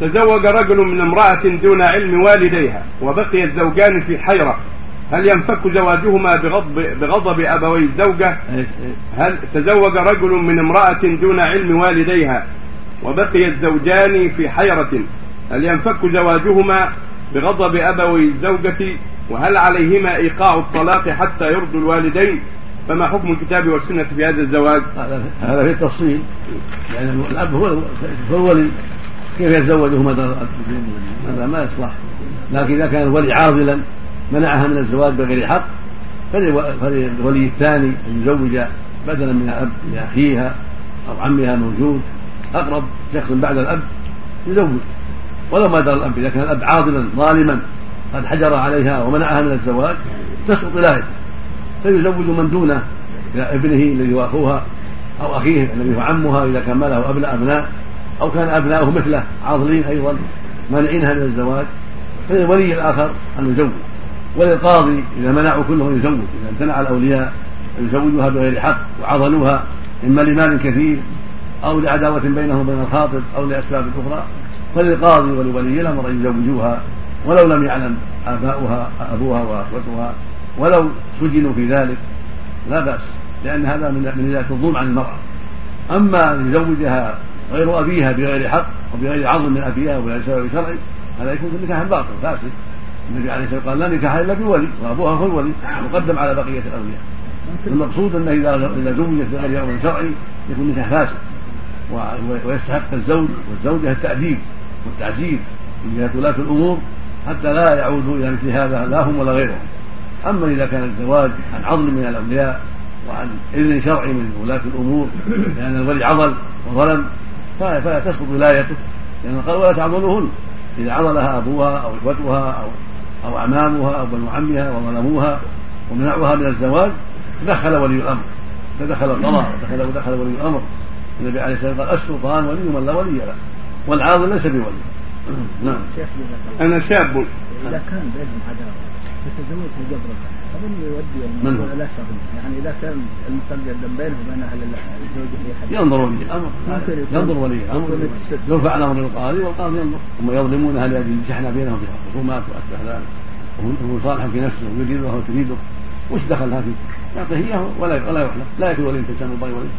تزوج رجل من امرأة دون علم والديها وبقي الزوجان في حيرة. هل ينفك زواجهما بغضب, بغضب أبوي الزوجة؟ هل تزوج رجل من امرأة دون علم والديها وبقي الزوجان في حيرة؟ هل ينفك زواجهما بغضب أبوي الزوجة؟ وهل عليهما إيقاع الطلاق حتى يرضوا الوالدين؟ فما حكم الكتاب والسنة في هذا الزواج؟ هذا في التفصيل. يعني الأب هو الولي. كيف يتزوجه هذا ما يصلح. لكن إذا كان الولي عاضلا منعها من الزواج بغير حق فللولي الثاني أن يزوج بدلا من الأب لأخيها أو عمها موجود أقرب شخص بعد الأب يزوج. ولو ما درى الأب إذا كان الأب عاضلا ظالما قد حجر عليها ومنعها من الزواج تسقط ولايته فيزوج من دونه ابنه الذي هو أخوها أو أخيه الذي هو عمها إذا كان ما له أبناء أبناء. أو كان أبناؤه مثله عاضلين أيضا مانعينها من الزواج. فللولي الآخر أن يزوج وللقاضي إذا منعوا كلهم يزوج إذا امتنع الأولياء أن يزوجوها بغير حق وعضلوها إما لمال كثير أو لعداوة بينهم وبين الخاطب أو لأسباب أخرى. فللقاضي ولولي الأمر أن يزوجوها ولو لم يعلم آباؤها أبوها وأخوتها ولو سجنوا في ذلك لا بأس لأن هذا من من الظلم عن المرأة. أما أن يزوجها غير أبيها بغير حق وبغير عظم من أبيها وبغير سبب شرعي هذا يكون في نكاح باطل فاسد. النبي عليه الصلاة والسلام قال لا نكاح إلا بولي وأبوها هو الولي مقدم على بقية الاولياء المقصود أنه إذا إذا زوجت بغير أمر شرعي يكون نكاح فاسد ويستحق الزوج والزوجة التأديب والتعزيز من جهة ولاة الأمور حتى لا يعودوا إلى مثل هذا لا هم ولا غيرهم. أما إذا كان الزواج عن عضل من الاولياء وعن اذن شرعي من ولاة الأمور لأن الولي عضل وظلم فلا تسقط ولايته لأن قال ولا تعضلوهن إذا عضلها أبوها أو إخوتها أو أو أعمامها أو بنو عمها وظلموها ومنعوها من الزواج دخل ولي الأمر. فدخل القضاء ودخل ودخل ولي الأمر. النبي عليه الصلاة والسلام قال السلطان ولي من لا ولي له والعاضل ليس بولي. نعم. أنا شاب. إذا كان بينهم عداوه فتزوجها جبرا يودي الموضوع لا شغل يعني إذا كان المسجل بينه وبين أهل الزوج في حد ينظر ولي الامر ينظر ولي الامر يرفع الأمر للقاضي والقاضي ينظر. هم يظلمون أهل يجحنا بينهم في الخصومات وأشبه ذلك. وهو صالح في نفسه ويريده وتريده وش دخلها فيه؟ يعطيه إياه ولا ولا يحلف. لا يكون ولي تسمى ولي.